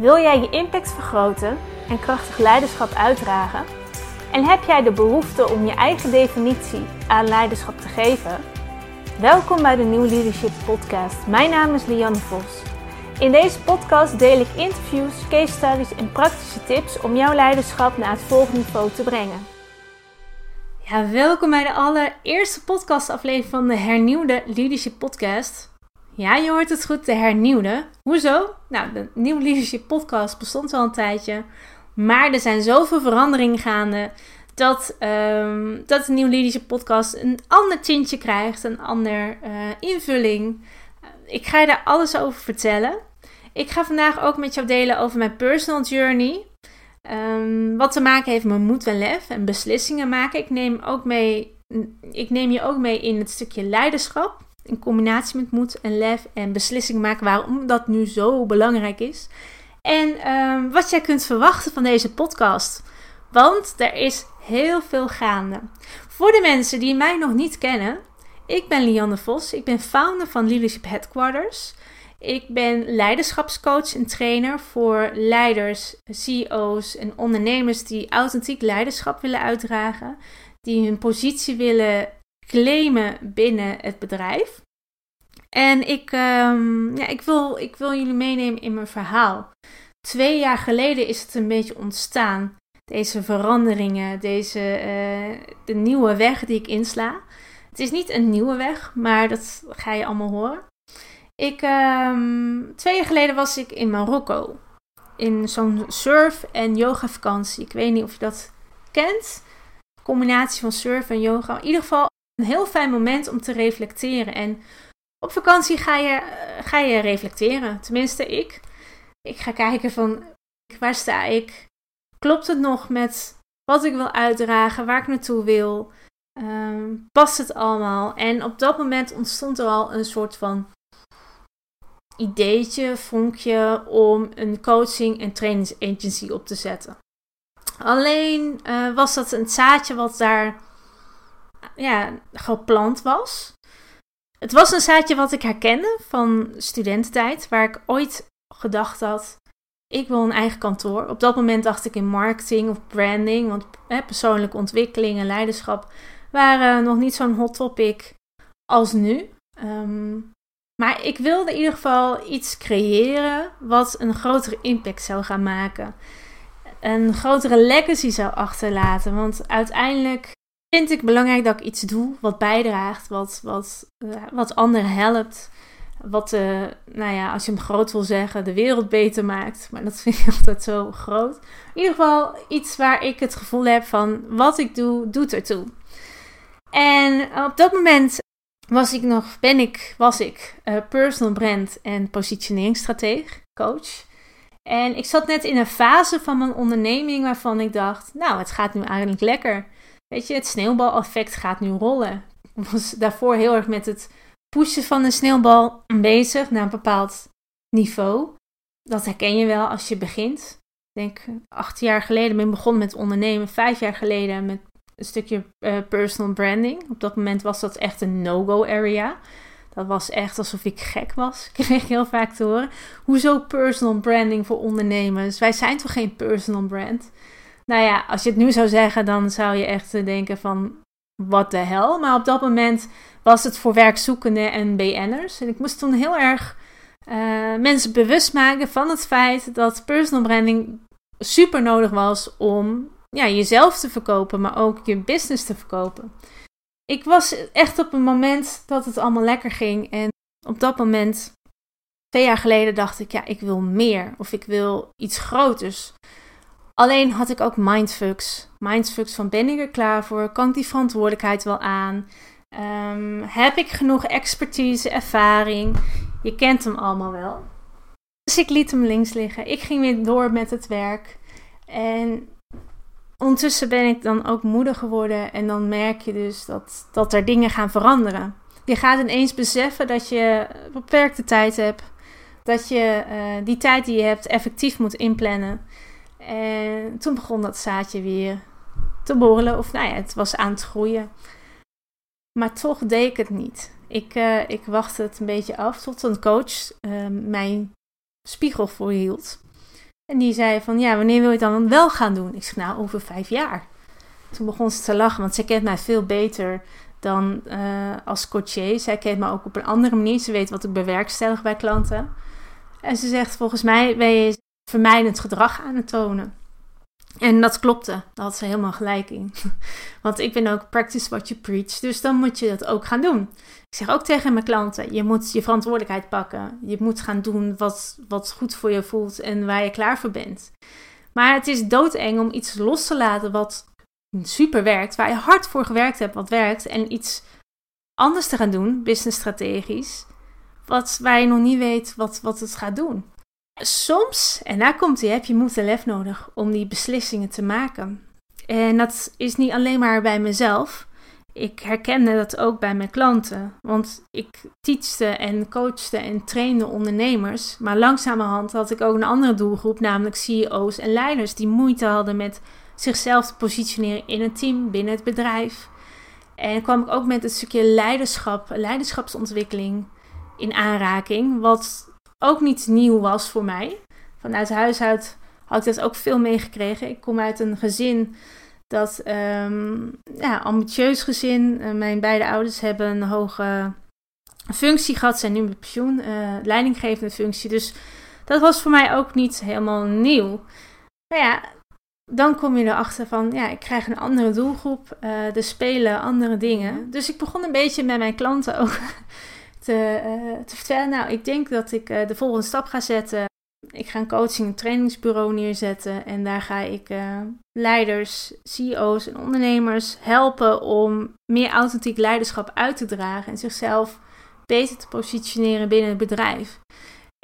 Wil jij je impact vergroten en krachtig leiderschap uitdragen? En heb jij de behoefte om je eigen definitie aan leiderschap te geven? Welkom bij de New Leadership Podcast. Mijn naam is Lianne Vos. In deze podcast deel ik interviews, case studies en praktische tips om jouw leiderschap naar het volgende niveau te brengen. Ja, welkom bij de allereerste podcastaflevering van de hernieuwde Leadership Podcast. Ja, je hoort het goed, de hernieuwde. Hoezo? Nou, de nieuwe Leadership Podcast bestond al een tijdje. Maar er zijn zoveel veranderingen gaande dat, um, dat de nieuwe Leadership Podcast een ander tintje krijgt, een ander uh, invulling. Ik ga je daar alles over vertellen. Ik ga vandaag ook met jou delen over mijn personal journey. Um, wat te maken heeft met moed en lef en beslissingen maken. Ik neem, ook mee, ik neem je ook mee in het stukje leiderschap in combinatie met moed en lef en beslissingen maken waarom dat nu zo belangrijk is. En um, wat jij kunt verwachten van deze podcast. Want er is heel veel gaande. Voor de mensen die mij nog niet kennen, ik ben Lianne Vos. Ik ben founder van Leadership Headquarters. Ik ben leiderschapscoach en trainer voor leiders, CEO's en ondernemers die authentiek leiderschap willen uitdragen. Die hun positie willen claimen binnen het bedrijf. En ik, um, ja, ik, wil, ik wil jullie meenemen in mijn verhaal. Twee jaar geleden is het een beetje ontstaan. Deze veranderingen, deze, uh, de nieuwe weg die ik insla. Het is niet een nieuwe weg, maar dat ga je allemaal horen. Ik, um, twee jaar geleden was ik in Marokko. In zo'n surf- en yoga vakantie. Ik weet niet of je dat kent. Combinatie van surf en yoga. In ieder geval een heel fijn moment om te reflecteren. En op vakantie ga je, ga je reflecteren. Tenminste, ik. Ik ga kijken van waar sta ik? Klopt het nog met wat ik wil uitdragen, waar ik naartoe wil? Um, past het allemaal? En op dat moment ontstond er al een soort van ideetje, vonkje om een coaching- en trainingsagency op te zetten. Alleen uh, was dat een zaadje wat daar ja, geplant was. Het was een zaadje wat ik herkende van studententijd, waar ik ooit gedacht had: ik wil een eigen kantoor. Op dat moment dacht ik in marketing of branding, want persoonlijke ontwikkeling en leiderschap waren nog niet zo'n hot topic als nu. Um, maar ik wilde in ieder geval iets creëren wat een grotere impact zou gaan maken. Een grotere legacy zou achterlaten. Want uiteindelijk vind ik belangrijk dat ik iets doe wat bijdraagt, wat, wat, uh, wat anderen helpt. Wat, uh, nou ja, als je hem groot wil zeggen, de wereld beter maakt. Maar dat vind ik altijd zo groot. In ieder geval iets waar ik het gevoel heb van wat ik doe, doet ertoe. En op dat moment was ik nog, ben ik, was ik uh, personal brand en positioneringsstratege, coach. En ik zat net in een fase van mijn onderneming waarvan ik dacht, nou, het gaat nu eigenlijk lekker. Weet je, het sneeuwbaleffect gaat nu rollen. Ik was daarvoor heel erg met het pushen van een sneeuwbal bezig naar een bepaald niveau. Dat herken je wel als je begint. Ik denk acht jaar geleden ben ik begonnen met ondernemen. Vijf jaar geleden met een stukje uh, personal branding. Op dat moment was dat echt een no-go area. Dat was echt alsof ik gek was. Ik kreeg heel vaak te horen. Hoezo personal branding voor ondernemers? Wij zijn toch geen personal brand? Nou ja, als je het nu zou zeggen, dan zou je echt denken van... Wat de hel? Maar op dat moment was het voor werkzoekenden en BN'ers. En ik moest toen heel erg uh, mensen bewust maken van het feit dat personal branding super nodig was om ja, jezelf te verkopen, maar ook je business te verkopen. Ik was echt op een moment dat het allemaal lekker ging. En op dat moment, twee jaar geleden, dacht ik: ja, ik wil meer. Of ik wil iets groters. Alleen had ik ook mindfucks. Mindfucks van ben ik er klaar voor? Kan ik die verantwoordelijkheid wel aan? Um, heb ik genoeg expertise, ervaring? Je kent hem allemaal wel. Dus ik liet hem links liggen. Ik ging weer door met het werk. En ondertussen ben ik dan ook moeder geworden. En dan merk je dus dat, dat er dingen gaan veranderen. Je gaat ineens beseffen dat je beperkte tijd hebt. Dat je uh, die tijd die je hebt effectief moet inplannen. En toen begon dat zaadje weer te borrelen. Of nou ja, het was aan het groeien. Maar toch deed ik het niet. Ik, uh, ik wachtte het een beetje af tot een coach uh, mijn spiegel voorhield. En die zei van, ja, wanneer wil je dan wel gaan doen? Ik zeg, nou, over vijf jaar. Toen begon ze te lachen, want zij kent mij veel beter dan uh, als coachier. Zij kent me ook op een andere manier. Ze weet wat ik bewerkstellig bij klanten. En ze zegt, volgens mij ben je vermijdend gedrag aan het tonen. En dat klopte. Daar had ze helemaal gelijk in. Want ik ben ook practice what you preach. Dus dan moet je dat ook gaan doen. Ik zeg ook tegen mijn klanten: je moet je verantwoordelijkheid pakken. Je moet gaan doen wat, wat goed voor je voelt en waar je klaar voor bent. Maar het is doodeng om iets los te laten wat super werkt, waar je hard voor gewerkt hebt, wat werkt, en iets anders te gaan doen, business strategisch, wat, waar je nog niet weet wat, wat het gaat doen. Soms, en daar komt hij, heb je moed en lef nodig om die beslissingen te maken. En dat is niet alleen maar bij mezelf. Ik herkende dat ook bij mijn klanten. Want ik teachte en coachte en trainde ondernemers. Maar langzamerhand had ik ook een andere doelgroep, namelijk CEO's en leiders die moeite hadden met zichzelf te positioneren in een team, binnen het bedrijf. En kwam ik ook met het stukje leiderschap, leiderschapsontwikkeling in aanraking. Wat ook niet nieuw was voor mij. Vanuit huis uit had ik dat ook veel meegekregen. Ik kom uit een gezin dat, um, ja, ambitieus gezin. Uh, mijn beide ouders hebben een hoge functie gehad, zijn nu met pensioen, uh, leidinggevende functie. Dus dat was voor mij ook niet helemaal nieuw. Maar ja, dan kom je erachter van, ja, ik krijg een andere doelgroep, uh, er spelen andere dingen. Dus ik begon een beetje met mijn klanten ook te, uh, te vertellen. Nou, ik denk dat ik uh, de volgende stap ga zetten. Ik ga een coaching- en trainingsbureau neerzetten. En daar ga ik leiders, CEO's en ondernemers helpen om meer authentiek leiderschap uit te dragen en zichzelf beter te positioneren binnen het bedrijf.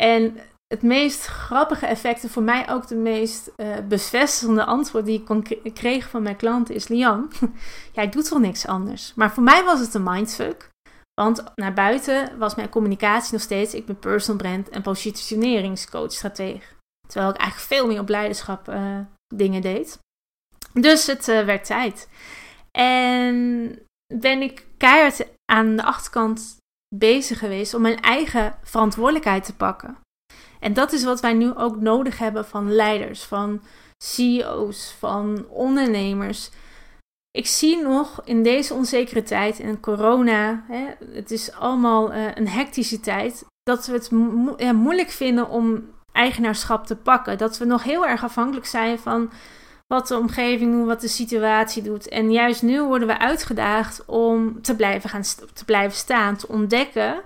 En het meest grappige effect en voor mij ook de meest uh, bevestigende antwoord die ik kreeg van mijn klanten is: Lian, jij doet toch niks anders? Maar voor mij was het een mindfuck. Want naar buiten was mijn communicatie nog steeds: ik ben personal brand en positioneringscoach, strateeg. Terwijl ik eigenlijk veel meer op leiderschap uh, dingen deed. Dus het uh, werd tijd. En ben ik keihard aan de achterkant bezig geweest om mijn eigen verantwoordelijkheid te pakken. En dat is wat wij nu ook nodig hebben van leiders, van CEO's, van ondernemers. Ik zie nog in deze onzekere tijd en corona, hè, het is allemaal uh, een hectische tijd, dat we het moeilijk vinden om eigenaarschap te pakken. Dat we nog heel erg afhankelijk zijn van wat de omgeving doet, wat de situatie doet. En juist nu worden we uitgedaagd om te blijven, gaan te blijven staan, te ontdekken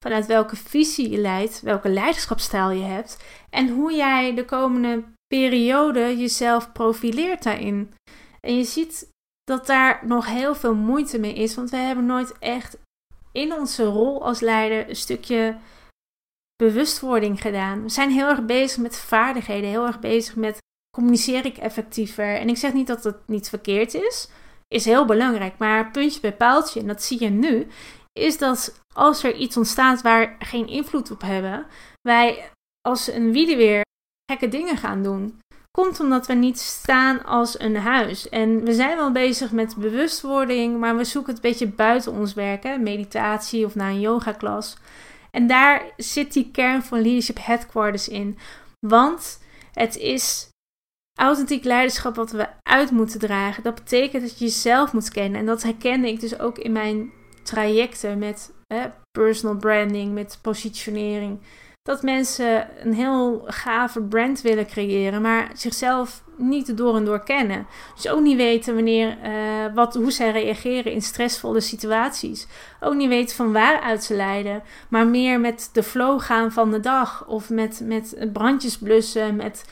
vanuit welke visie je leidt, welke leiderschapstijl je hebt en hoe jij de komende periode jezelf profileert daarin. En je ziet dat daar nog heel veel moeite mee is, want we hebben nooit echt in onze rol als leider een stukje bewustwording gedaan. We zijn heel erg bezig met vaardigheden, heel erg bezig met communiceer ik effectiever. En ik zeg niet dat het niet verkeerd is, is heel belangrijk, maar puntje bij paaltje, en dat zie je nu, is dat als er iets ontstaat waar geen invloed op hebben, wij als een weer gekke dingen gaan doen. Komt omdat we niet staan als een huis. En we zijn wel bezig met bewustwording, maar we zoeken het een beetje buiten ons werken, meditatie of naar een yogaklas. En daar zit die kern van Leadership Headquarters in. Want het is authentiek leiderschap wat we uit moeten dragen. Dat betekent dat je jezelf moet kennen. En dat herkende ik dus ook in mijn trajecten met personal branding, met positionering. Dat mensen een heel gave brand willen creëren, maar zichzelf niet door en door kennen. Dus ook niet weten wanneer, uh, wat, hoe zij reageren in stressvolle situaties. Ook niet weten van waaruit ze leiden, maar meer met de flow gaan van de dag. Of met, met brandjes blussen, met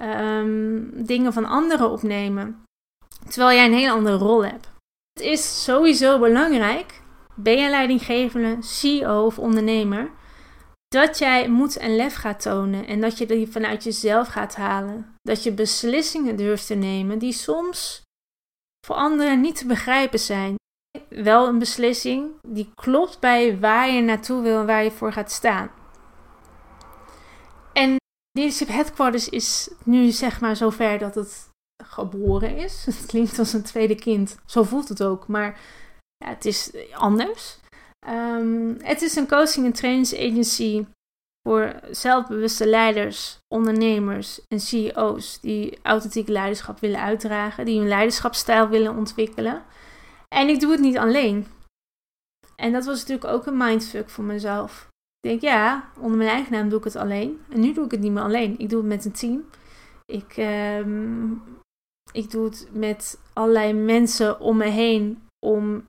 um, dingen van anderen opnemen. Terwijl jij een hele andere rol hebt. Het is sowieso belangrijk ben je leidinggevende, CEO of ondernemer, dat jij moed en lef gaat tonen en dat je die vanuit jezelf gaat halen. Dat je beslissingen durft te nemen die soms voor anderen niet te begrijpen zijn. Wel een beslissing die klopt bij waar je naartoe wil en waar je voor gaat staan. En Leadership Headquarters is nu zeg maar zover dat het geboren is. Het klinkt als een tweede kind. Zo voelt het ook. Maar het is anders. Um, het is een coaching en trainingsagency voor zelfbewuste leiders, ondernemers en CEO's die authentiek leiderschap willen uitdragen, die hun leiderschapsstijl willen ontwikkelen. En ik doe het niet alleen. En dat was natuurlijk ook een mindfuck voor mezelf. Ik denk, ja, onder mijn eigen naam doe ik het alleen. En nu doe ik het niet meer alleen. Ik doe het met een team. Ik, ehm, ik doe het met allerlei mensen om me heen om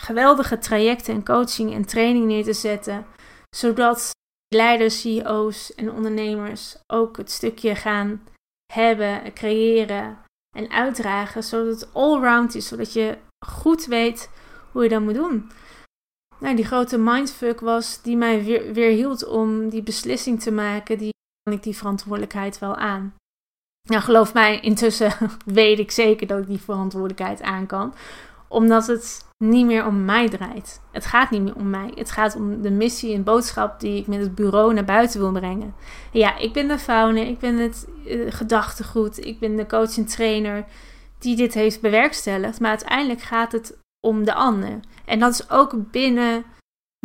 geweldige trajecten en coaching en training neer te zetten. Zodat leiders, CEO's en ondernemers ook het stukje gaan hebben, creëren en uitdragen. Zodat het all-round is. Zodat je goed weet hoe je dat moet doen. Nou, die grote mindfuck was die mij weer, weer hield om die beslissing te maken. Die kan ik die verantwoordelijkheid wel aan. Nou, geloof mij, intussen weet ik zeker dat ik die verantwoordelijkheid aan kan. Omdat het niet meer om mij draait. Het gaat niet meer om mij. Het gaat om de missie en boodschap die ik met het bureau naar buiten wil brengen. Ja, ik ben de founder, ik ben het uh, gedachtegoed, ik ben de coach en trainer die dit heeft bewerkstelligd. Maar uiteindelijk gaat het om de ander. En dat is ook binnen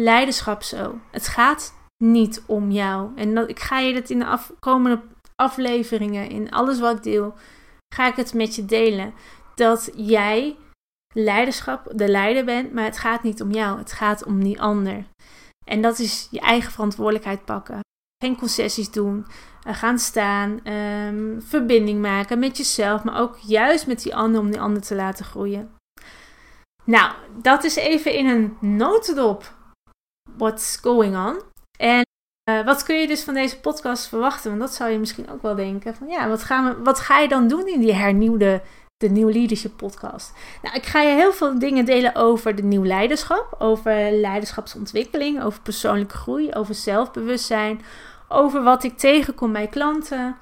leiderschap zo. Het gaat niet om jou. En ik ga je dat in de komende afleveringen, in alles wat ik deel, ga ik het met je delen. Dat jij leiderschap, de leider bent, maar het gaat niet om jou. Het gaat om die ander. En dat is je eigen verantwoordelijkheid pakken. Geen concessies doen. Eh, gaan staan. Ehm, verbinding maken met jezelf, maar ook juist met die ander om die ander te laten groeien. Nou, dat is even in een notendop what's going on. En uh, wat kun je dus van deze podcast verwachten? Want dat zou je misschien ook wel denken. Van ja, wat, gaan we, wat ga je dan doen in die hernieuwde de Nieuw Leadership podcast? Nou, ik ga je heel veel dingen delen over de nieuw leiderschap. Over leiderschapsontwikkeling, over persoonlijke groei, over zelfbewustzijn. Over wat ik tegenkom bij klanten.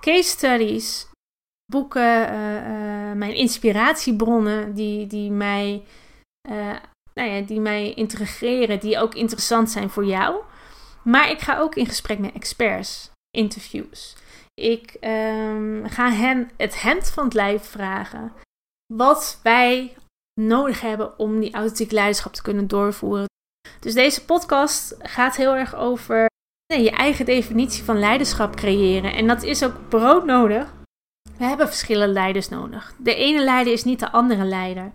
Case studies, boeken, uh, uh, mijn inspiratiebronnen die, die mij... nou ja, die mij integreren, die ook interessant zijn voor jou. Maar ik ga ook in gesprek met experts, interviews. Ik um, ga hen het hemd van het lijf vragen. Wat wij nodig hebben om die authentieke leiderschap te kunnen doorvoeren. Dus deze podcast gaat heel erg over nee, je eigen definitie van leiderschap creëren. En dat is ook broodnodig. We hebben verschillende leiders nodig. De ene leider is niet de andere leider.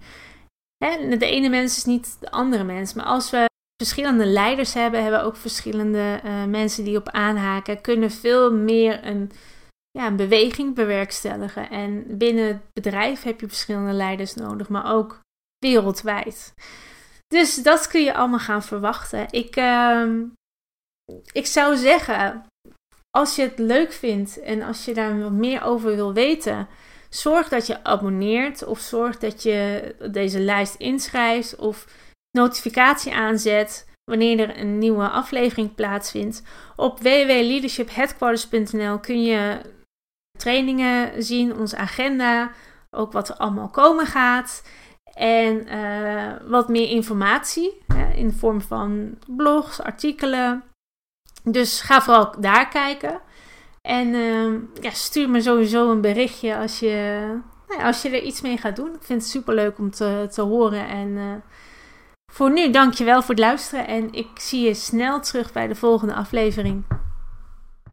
De ene mens is niet de andere mens. Maar als we verschillende leiders hebben, hebben ook verschillende uh, mensen die op aanhaken, kunnen veel meer een, ja, beweging bewerkstelligen. En binnen het bedrijf heb je verschillende leiders nodig, maar ook wereldwijd. Dus dat kun je allemaal gaan verwachten. Ik, uh, ik zou zeggen, als je het leuk vindt en als je daar wat meer over wil weten, zorg dat je abonneert of zorg dat je deze lijst inschrijft of notificatie aanzet wanneer er een nieuwe aflevering plaatsvindt. Op www.leadershipheadquarters.nl kun je trainingen zien, onze agenda, ook wat er allemaal komen gaat. En uh, wat meer informatie in de vorm van blogs, artikelen. Dus ga vooral daar kijken. En uh, ja, stuur me sowieso een berichtje als je, nou ja, als je er iets mee gaat doen. Ik vind het super leuk om te, te horen. En uh, voor nu, dankjewel voor het luisteren en ik zie je snel terug bij de volgende aflevering.